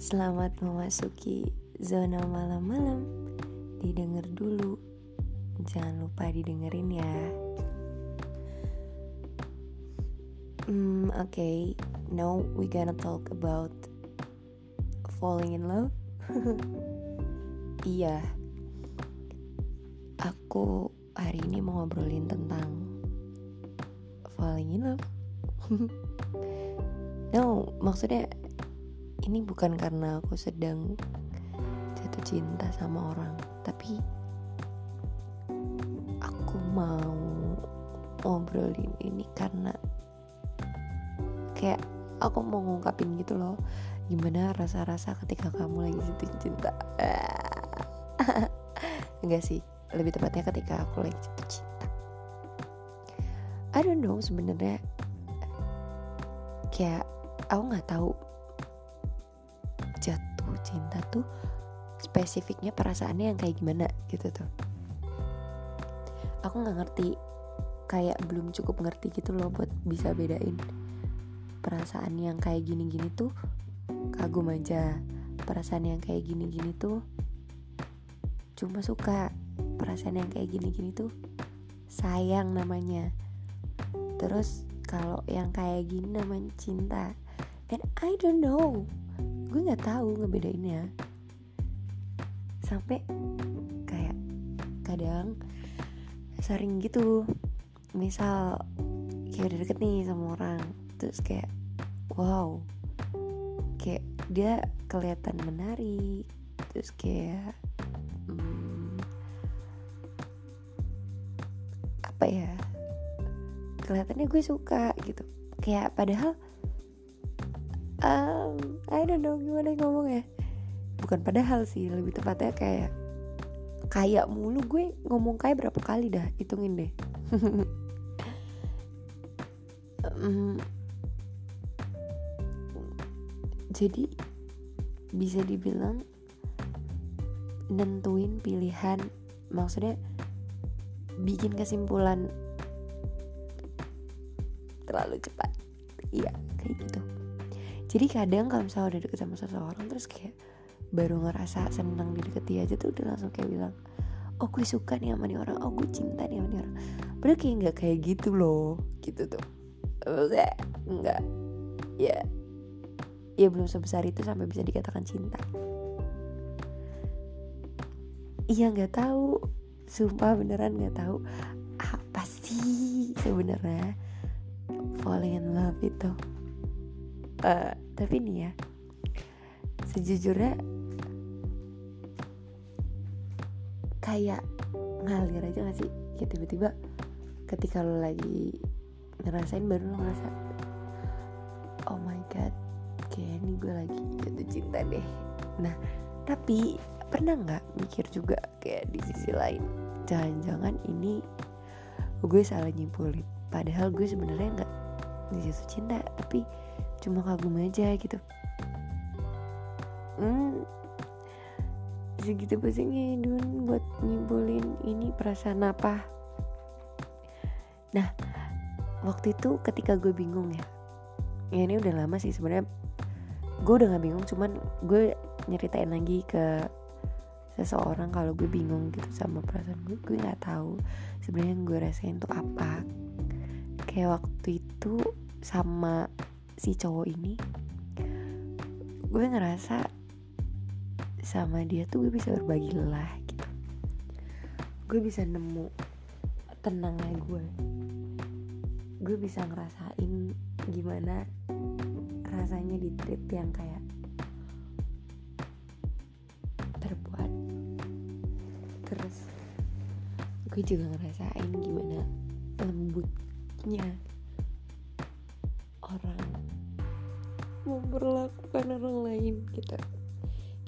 Selamat memasuki zona malam-malam. Didengar dulu. Jangan lupa didengerin ya. Hmm, oke. Okay. Now we gonna talk about falling in love. iya. Aku hari ini mau ngobrolin tentang falling in love. no, maksudnya ini bukan karena aku sedang jatuh cinta sama orang, tapi aku mau ngobrolin ini karena kayak aku mau ngungkapin gitu loh gimana rasa-rasa ketika kamu lagi jatuh cinta. Enggak sih lebih tepatnya ketika aku lagi jatuh cinta. I don't know sebenarnya kayak aku nggak tahu cinta tuh spesifiknya perasaannya yang kayak gimana gitu tuh. Aku nggak ngerti kayak belum cukup ngerti gitu loh buat bisa bedain perasaan yang kayak gini-gini tuh. Kagum aja perasaan yang kayak gini-gini tuh cuma suka perasaan yang kayak gini-gini tuh sayang namanya. Terus kalau yang kayak gini namanya cinta and I don't know gue nggak tahu ngebedainnya. Sampai kayak kadang sering gitu. Misal kayak udah deket nih sama orang terus kayak wow. Kayak dia kelihatan menarik terus kayak hmm, apa ya kelihatannya gue suka gitu. Kayak padahal um, I don't know gimana ngomong ya bukan padahal sih lebih tepatnya kayak kayak mulu gue ngomong kayak berapa kali dah hitungin deh. Um, jadi bisa dibilang nentuin pilihan maksudnya bikin kesimpulan terlalu cepat. Iya kayak gitu jadi kadang kalau misalnya udah deket sama seseorang terus kayak baru ngerasa seneng dideketi aja tuh udah langsung kayak bilang oh gue suka nih sama nih orang oh gue cinta nih sama nih orang. Padahal kayak nggak kayak gitu loh gitu tuh. Maksudnya nggak ya ya belum sebesar itu sampai bisa dikatakan cinta. Iya nggak tahu. Sumpah beneran nggak tahu. Apa sih sebenarnya falling in love itu uh, tapi nih ya sejujurnya kayak ngalir aja gak sih? Kayak tiba-tiba ketika lo lagi ngerasain baru lo ngerasa oh my god kayak ini gue lagi jatuh cinta deh. Nah tapi pernah nggak mikir juga kayak di sisi lain jangan-jangan ini gue salah nyimpulin padahal gue sebenarnya nggak jatuh cinta tapi cuma kagum aja gitu. Hmm. Segitu pusingnya Dun buat nyimpulin ini perasaan apa. Nah waktu itu ketika gue bingung ya ya ini udah lama sih sebenarnya gue udah gak bingung cuman gue nyeritain lagi ke seseorang kalau gue bingung gitu sama perasaan gue gue nggak tahu sebenarnya yang gue rasain tuh apa. Kayak waktu itu sama si cowok ini gue ngerasa sama dia tuh gue bisa berbagi lelah gitu. Gue bisa nemu tenangnya gue. Gue bisa ngerasain gimana rasanya di treat yang kayak terbuat terus gue juga ngerasain gimana lembutnya orang lain gitu.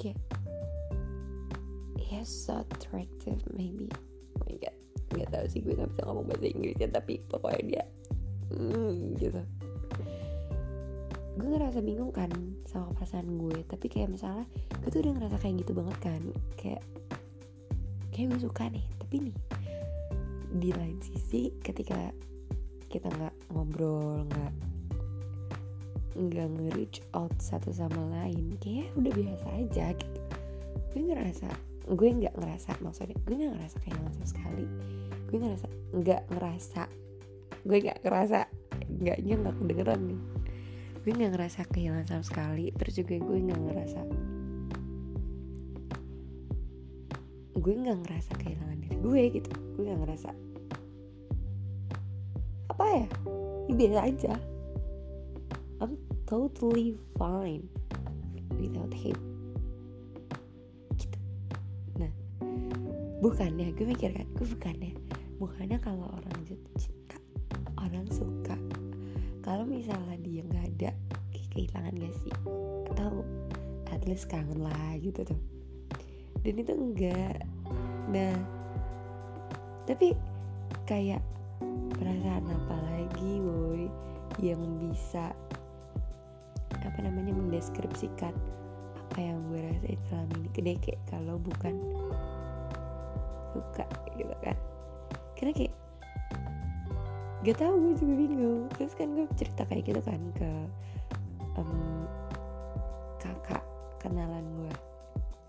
Kayak yes so attractive maybe. Oh my god nggak tahu sih gue nggak bisa ngomong bahasa Inggrisnya tapi pokoknya dia mm, gitu. Gue ngerasa bingung kan sama perasaan gue tapi kayak misalnya gue tuh udah ngerasa kayak gitu banget kan kayak kayak gue suka nih tapi nih di lain sisi ketika kita nggak ngobrol nggak nggak nge-reach out satu sama lain. Kayak udah biasa aja gitu. Gue ngerasa gue nggak ngerasa maksudnya gue nggak ngerasa kehilangan sama sekali. Gue ngerasa nggak ngerasa gue nggak ngerasa nggaknya nggak kedengeran nih. Gue nggak ngerasa kehilangan sama sekali terus juga gue nggak ngerasa gue nggak ngerasa kehilangan diri gue gitu. Gue nggak ngerasa apa ya? Ya biasa aja totally fine without him gitu. Nah bukannya gue mikir kan gue bukannya bukannya kalau orang jatuh cinta orang suka. Kalau misalnya dia nggak ada kehilangan gak sih? Atau at least kangen lah gitu tuh. Dan itu enggak nah tapi kayak perasaan apa lagi boy yang bisa apa namanya mendeskripsikan apa yang gue rasain selama ini gede kayak kalau bukan suka gitu kan. Karena kayak gak tau gue juga bingung. Terus kan gue cerita kayak gitu kan ke um, kakak kenalan gue.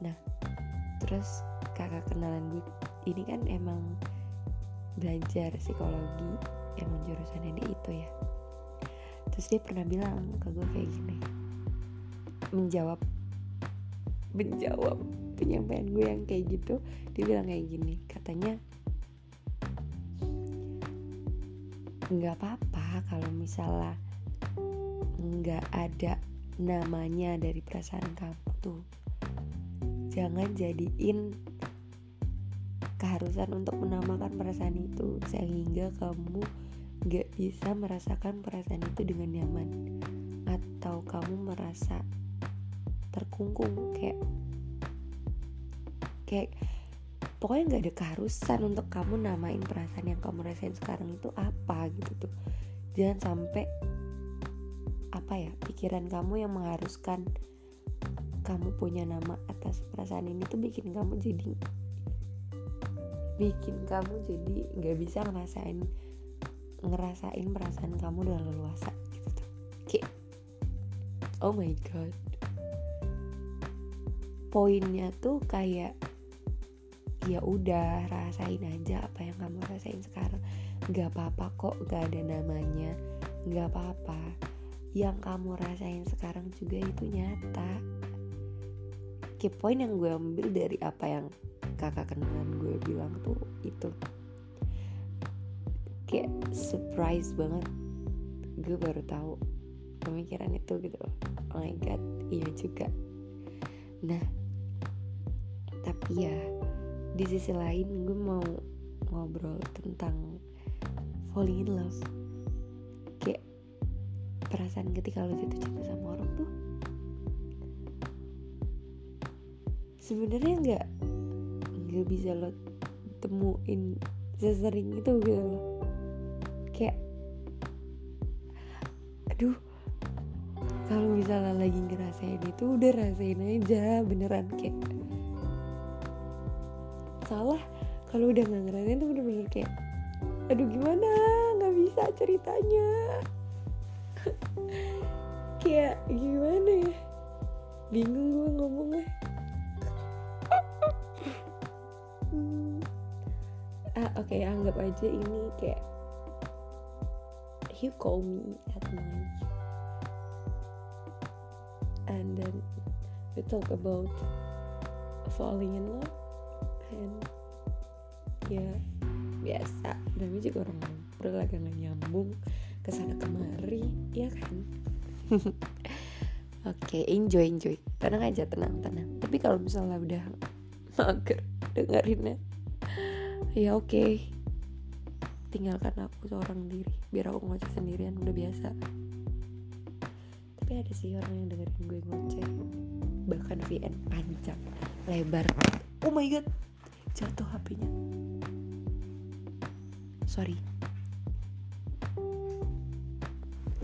Nah terus kakak kenalan gue ini kan emang belajar psikologi emang jurusannya dia itu ya terus dia pernah bilang ke gue kayak gini. Menjawab. Menjawab penyampaian gue yang kayak gitu. Dia bilang kayak gini katanya nggak apa-apa kalau misalnya nggak ada namanya dari perasaan kamu tuh. Jangan jadiin keharusan untuk menamakan perasaan itu sehingga kamu nggak bisa merasakan perasaan itu dengan nyaman. Atau kamu merasa terkungkung kayak kayak pokoknya nggak ada keharusan untuk kamu namain perasaan yang kamu rasain sekarang itu apa gitu tuh. Jangan sampai apa ya pikiran kamu yang mengharuskan kamu punya nama atas perasaan ini tuh bikin kamu jadi bikin kamu jadi nggak bisa ngerasain ngerasain perasaan kamu dengan leluasa gitu tuh. Kayak oh my god. Poinnya tuh kayak ya udah rasain aja apa yang kamu rasain sekarang. Nggak apa-apa kok nggak ada namanya nggak apa-apa. Yang kamu rasain sekarang juga itu nyata. Key point yang gue ambil dari apa yang kakak kenalan gue bilang tuh itu kayak surprise banget. Gue baru tahu pemikiran itu gitu. Oh my god iya juga. Nah tapi ya di sisi lain gue mau ngobrol tentang falling in love. Kayak perasaan ketika lo jatuh cinta sama orang tuh sebenarnya nggak nggak bisa lo temuin sesering itu gitu loh aduh kalau misalnya lagi ngerasain itu udah rasain aja beneran kayak salah. Kalau udah nggak ngerasain tuh bener-bener kayak aduh gimana? Nggak bisa ceritanya. Kayak gimana ya? Bingung gue ngomongnya. Hmm. ah oke okay, anggap aja ini kayak you call me at night. And then we talk about falling in love and ya biasa. Namanya juga orang ngobrol agak nggak nyambung ke sana kemari ya kan? Oke okay, enjoy enjoy. Tenang aja tenang tenang. Tapi kalau misalnya udah mager dengerinnya ya oke. okay. Tinggalkan aku seorang diri biar aku ngoceh sendirian udah biasa. Tapi ada sih orang yang dengerin gue ngoceh bahkan VN panjang lebar. Oh my god jatuh HP-nya sorry.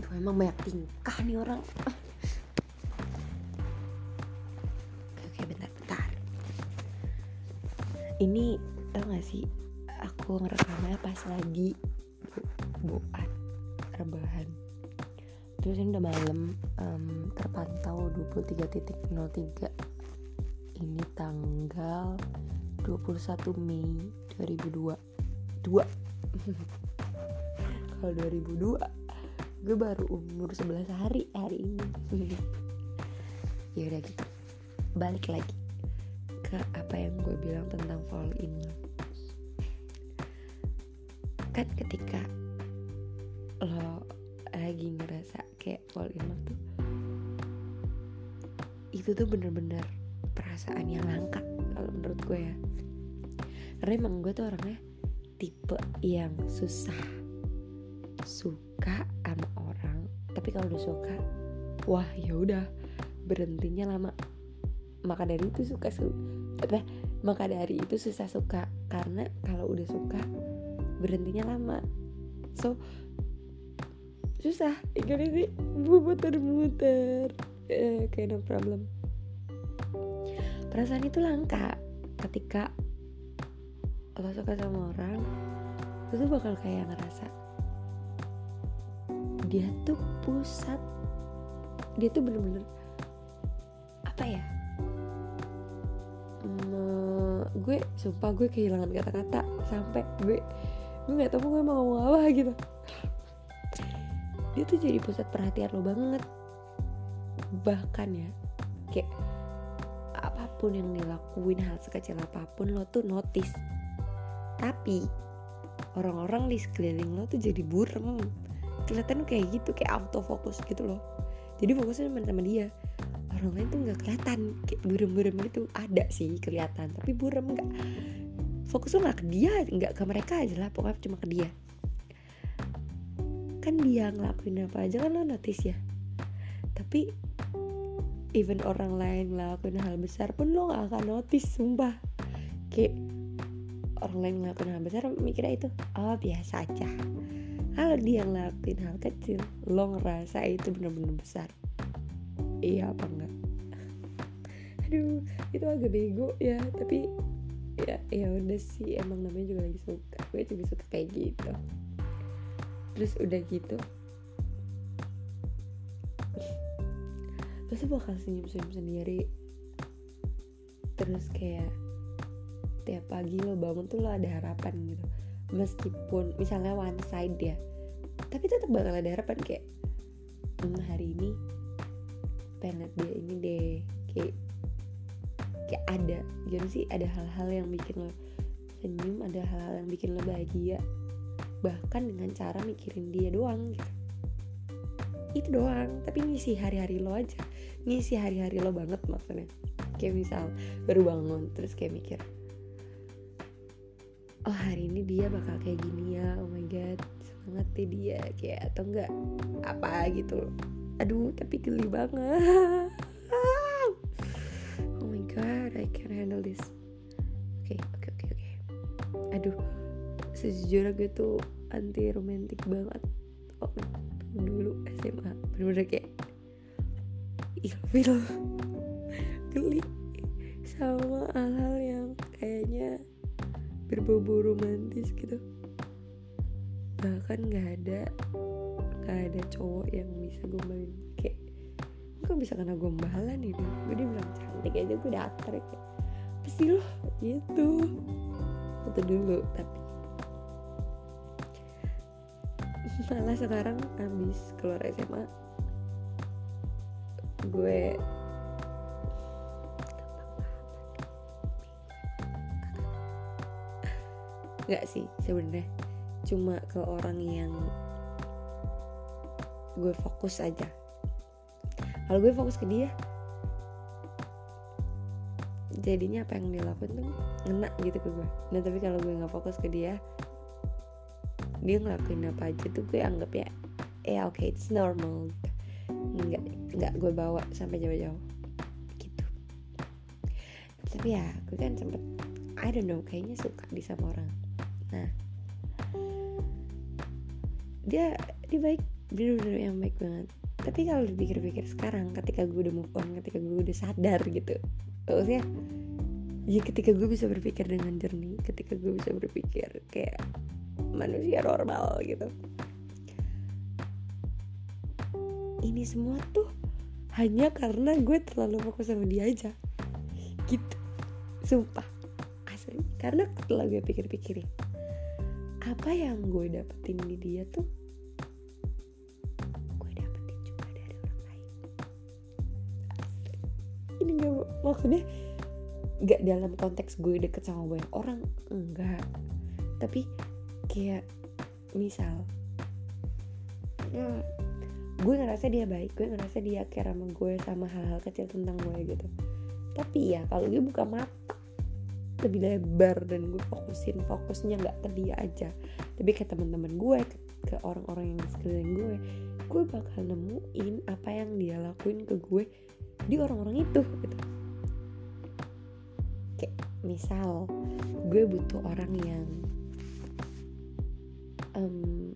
Duh, emang banyak tingkah nih orang. Oke bentar bentar. Ini tau gak sih aku ngerekamnya pas lagi bu buat rebahan. Terus ini udah malam um, terpantau 23.03 ini tanggal 21 Mei 2002 dua. Kalau 2002 gue baru umur 11 hari hari ini. Ya udah gitu. Balik lagi ke apa yang gue bilang tentang fall in. love kan ketika lo lagi ngerasa kayak fall in tuh itu tuh bener-bener perasaan yang langka kalau menurut gue ya. Karena emang gue tuh orangnya tipe yang susah suka sama orang tapi kalau udah suka wah ya udah berhentinya lama. Maka dari itu suka su apa? Maka dari itu susah suka. Karena kalau udah suka berhentinya lama. So susah. Gimana sih muter-muter uh, kayak no problem. Perasaan itu langka ketika lo suka sama orang itu bakal kayak ngerasa dia tuh pusat. Dia tuh bener-bener apa ya? Hmm, gue sumpah gue kehilangan kata-kata sampai gue gue nggak tahu gue mau ngomong apa gitu. Dia tuh jadi pusat perhatian lo banget. Bahkan ya kayak apa pun yang dilakuin hal sekecil apa pun lo tuh notice. Tapi orang-orang di sekeliling lo tuh jadi burem. Kelihatan kayak gitu kayak autofocus gitu loh. Jadi fokusnya cuma sama dia. Orang lain tuh nggak kelihatan kayak burem-burem gitu. Ada sih kelihatan tapi burem nggak fokus lo nggak ke dia nggak ke mereka aja lah pokoknya cuma ke dia. Kan dia ngelakuin apa aja kan lo notice ya. Tapi even orang lain ngelakuin hal besar pun lo gak akan notice sumpah. Kayak orang lain ngelakuin hal besar mikirnya itu oh biasa aja. Kalau dia ngelakuin hal kecil lo ngerasa itu bener-bener besar. Iya apa enggak? Aduh itu agak bego ya tapi ya ya udah sih emang namanya juga lagi suka. Gue juga suka kayak gitu. Terus udah gitu. Pasti bakal senyum-senyum sendiri. Terus kayak tiap pagi lo bangun tuh lo ada harapan gitu. Meskipun misalnya one side ya tapi tetap bakal ada harapan kayak hmm, hari ini pengen dia ini deh kayak kayak ada jadi sih. Ada hal-hal yang bikin lo senyum ada hal-hal yang bikin lo bahagia. Bahkan dengan cara mikirin dia doang gitu. Itu doang tapi ngisi hari-hari lo aja. Ngisi hari-hari lo banget maksudnya. Kayak misal baru bangun terus kayak mikir oh hari ini dia bakal kayak gini ya. Oh my god semangat deh dia. Kayak atau enggak apa gitu aduh tapi geli banget aduh sejujurnya gue tuh anti romantik banget. Oh, dulu SMA bener-bener kayak ilfil geli. Sama hal-hal yang kayaknya berbau romantis gitu. Bahkan nggak ada nggak ada cowok yang bisa gombalin. Kayak kok bisa kena gombalan ini gue bilang cantik aja gue datar kayak pasti loh gitu waktu dulu tapi. Malah sekarang habis keluar SMA gue nggak sih sebenarnya cuma ke orang yang gue fokus aja. Kalau gue fokus ke dia jadinya apa yang dia lakuin tuh ngena gitu ke gue. Nah tapi kalau gue nggak fokus ke dia dia ngelakuin apa aja tuh gue anggap ya ya oke okay, it's normal. Nggak nggak gue bawa sampai jauh-jauh. Gitu. Tapi ya gue kan sempet I don't know kayaknya suka di sama orang. Nah dia dia baik. Bener-bener yang baik banget. Tapi kalau dipikir-pikir sekarang ketika gue udah move on ketika gue udah sadar gitu maksudnya ya ketika gue bisa berpikir dengan jernih ketika gue bisa berpikir kayak manusia normal gitu. Ini semua tuh hanya karena gue terlalu fokus sama dia aja. Gitu. Sumpah. Asli. Karena setelah gue pikir-pikirin apa yang gue dapetin di dia tuh maksudnya gak dalam konteks gue deket sama banyak orang enggak. Tapi kayak misal ya gue ngerasa dia baik gue ngerasa dia care sama gue sama hal-hal kecil tentang gue gitu. Tapi ya kalau gue buka mata lebih lebar dan gue fokusin fokusnya nggak ke dia aja. Tapi ke teman-teman gue ke, orang-orang yang sekeliling gue gue bakal nemuin apa yang dia lakuin ke gue di orang-orang itu gitu misal gue butuh orang yang um,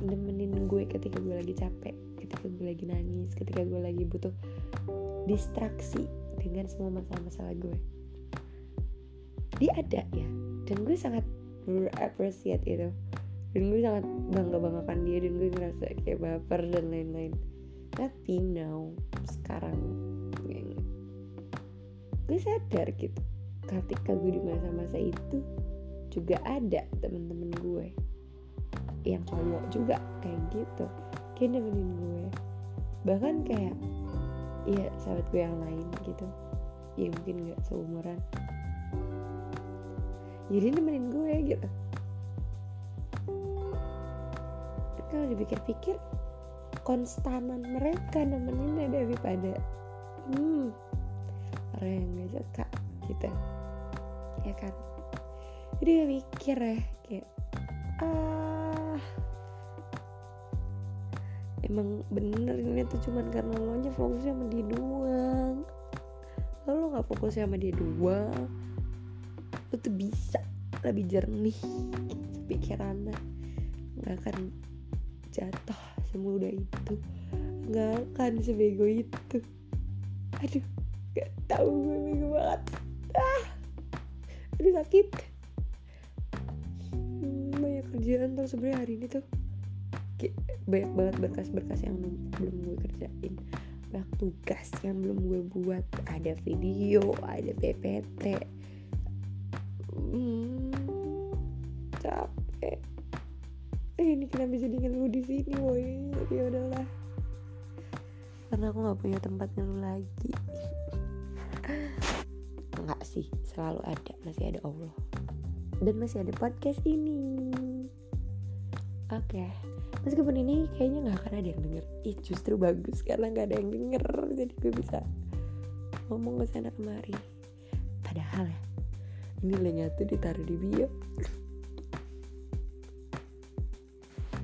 nemenin gue ketika gue lagi capek ketika gue lagi nangis ketika gue lagi butuh distraksi dengan semua masalah-masalah gue. Dia ada ya dan gue sangat appreciate itu. Dan gue sangat bangga banggakan dia dan gue ngerasa kayak baper dan lain-lain. Tapi now sekarang gue sadar gitu ketika gue di masa-masa itu juga ada temen-temen gue yang cowok juga kayak gitu. Kayak nemenin gue. Bahkan kayak ya sahabat gue yang lain gitu. Ya mungkin nggak seumuran. Jadi nemenin gue gitu. Kalau dipikir-pikir konstanan mereka nemeninnya daripada hmm orang yang gak suka gitu. Ya kan? Jadi gue mikir ya kayak ah emang bener ini tuh cuman karena lo nya fokusnya sama dia doang. Kalau lo nggak fokus sama dia doang lo tuh bisa lebih jernih pikirannya. Nggak akan jatuh semudah itu. Nggak akan sebego itu. Aduh gak tahu gue bego banget ah aduh sakit. Hmm, banyak kerjaan tuh sebenarnya hari ini tuh. Banyak banget berkas-berkas yang belum gue kerjain. Banyak tugas yang belum gue buat. Ada video ada PPT hmm, capek. Eh, ini kenapa jadi ngeluh di sini woi tapi udahlah. Karena aku nggak punya tempat ngeluh lagi nggak sih selalu ada masih ada Allah. Dan masih ada podcast ini. Oke okay meskipun ini kayaknya nggak akan ada yang denger. Ih justru bagus karena nggak ada yang denger. Jadi gue bisa ngomong ke sana kemari. Padahal ya ini linknya tuh ditaruh di bio.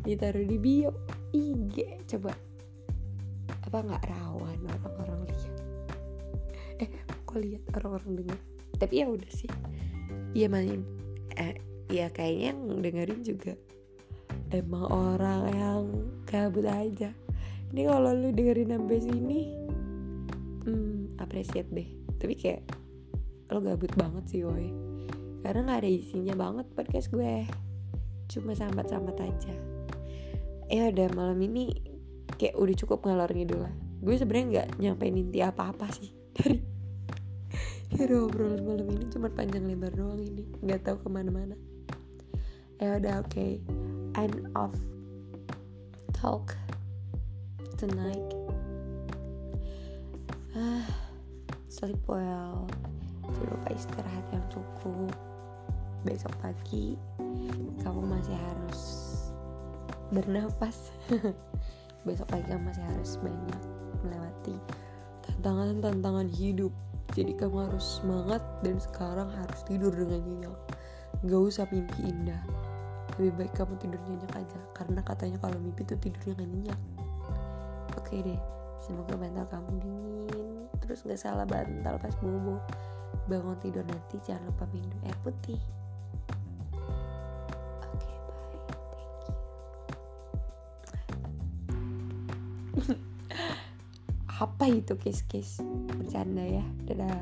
Ditaruh di bio IG coba apa nggak rawan orang-orang lihat? Eh kok lihat orang-orang denger tapi ya udah sih. Iya main eh ya kayaknya yang dengerin juga emang orang yang kabut aja. Ini kalau lu dengerin sampai sini hmm appreciate deh. Tapi kayak lo gabut banget sih woi karena nggak ada isinya banget podcast gue. Cuma sambat-sambat aja. Ya udah malam ini kayak udah cukup ngalor ngidul lah. Gue sebenarnya nggak nyampein inti apa-apa sih. Dari dari obrolan malam ini cuma panjang lebar doang ini nggak tahu ke mana-mana ya udah oke okay end of talk tonight. Ah, sleep well. Jangan lupa istirahat yang cukup. Besok pagi kamu masih harus bernafas. Besok pagi kamu masih harus banyak melewati tantangan-tantangan hidup. Jadi kamu harus semangat dan sekarang harus tidur dengan nyenyak. Gak usah mimpi indah. Lebih baik kamu tidur nyenyak aja karena katanya kalau mimpi tuh tidurnya gak nyenyak. Oke deh semoga bantal kamu dingin. Terus gak salah bantal pas bobo bangun tidur nanti jangan lupa minum air putih apa itu kiss bercanda ya dadah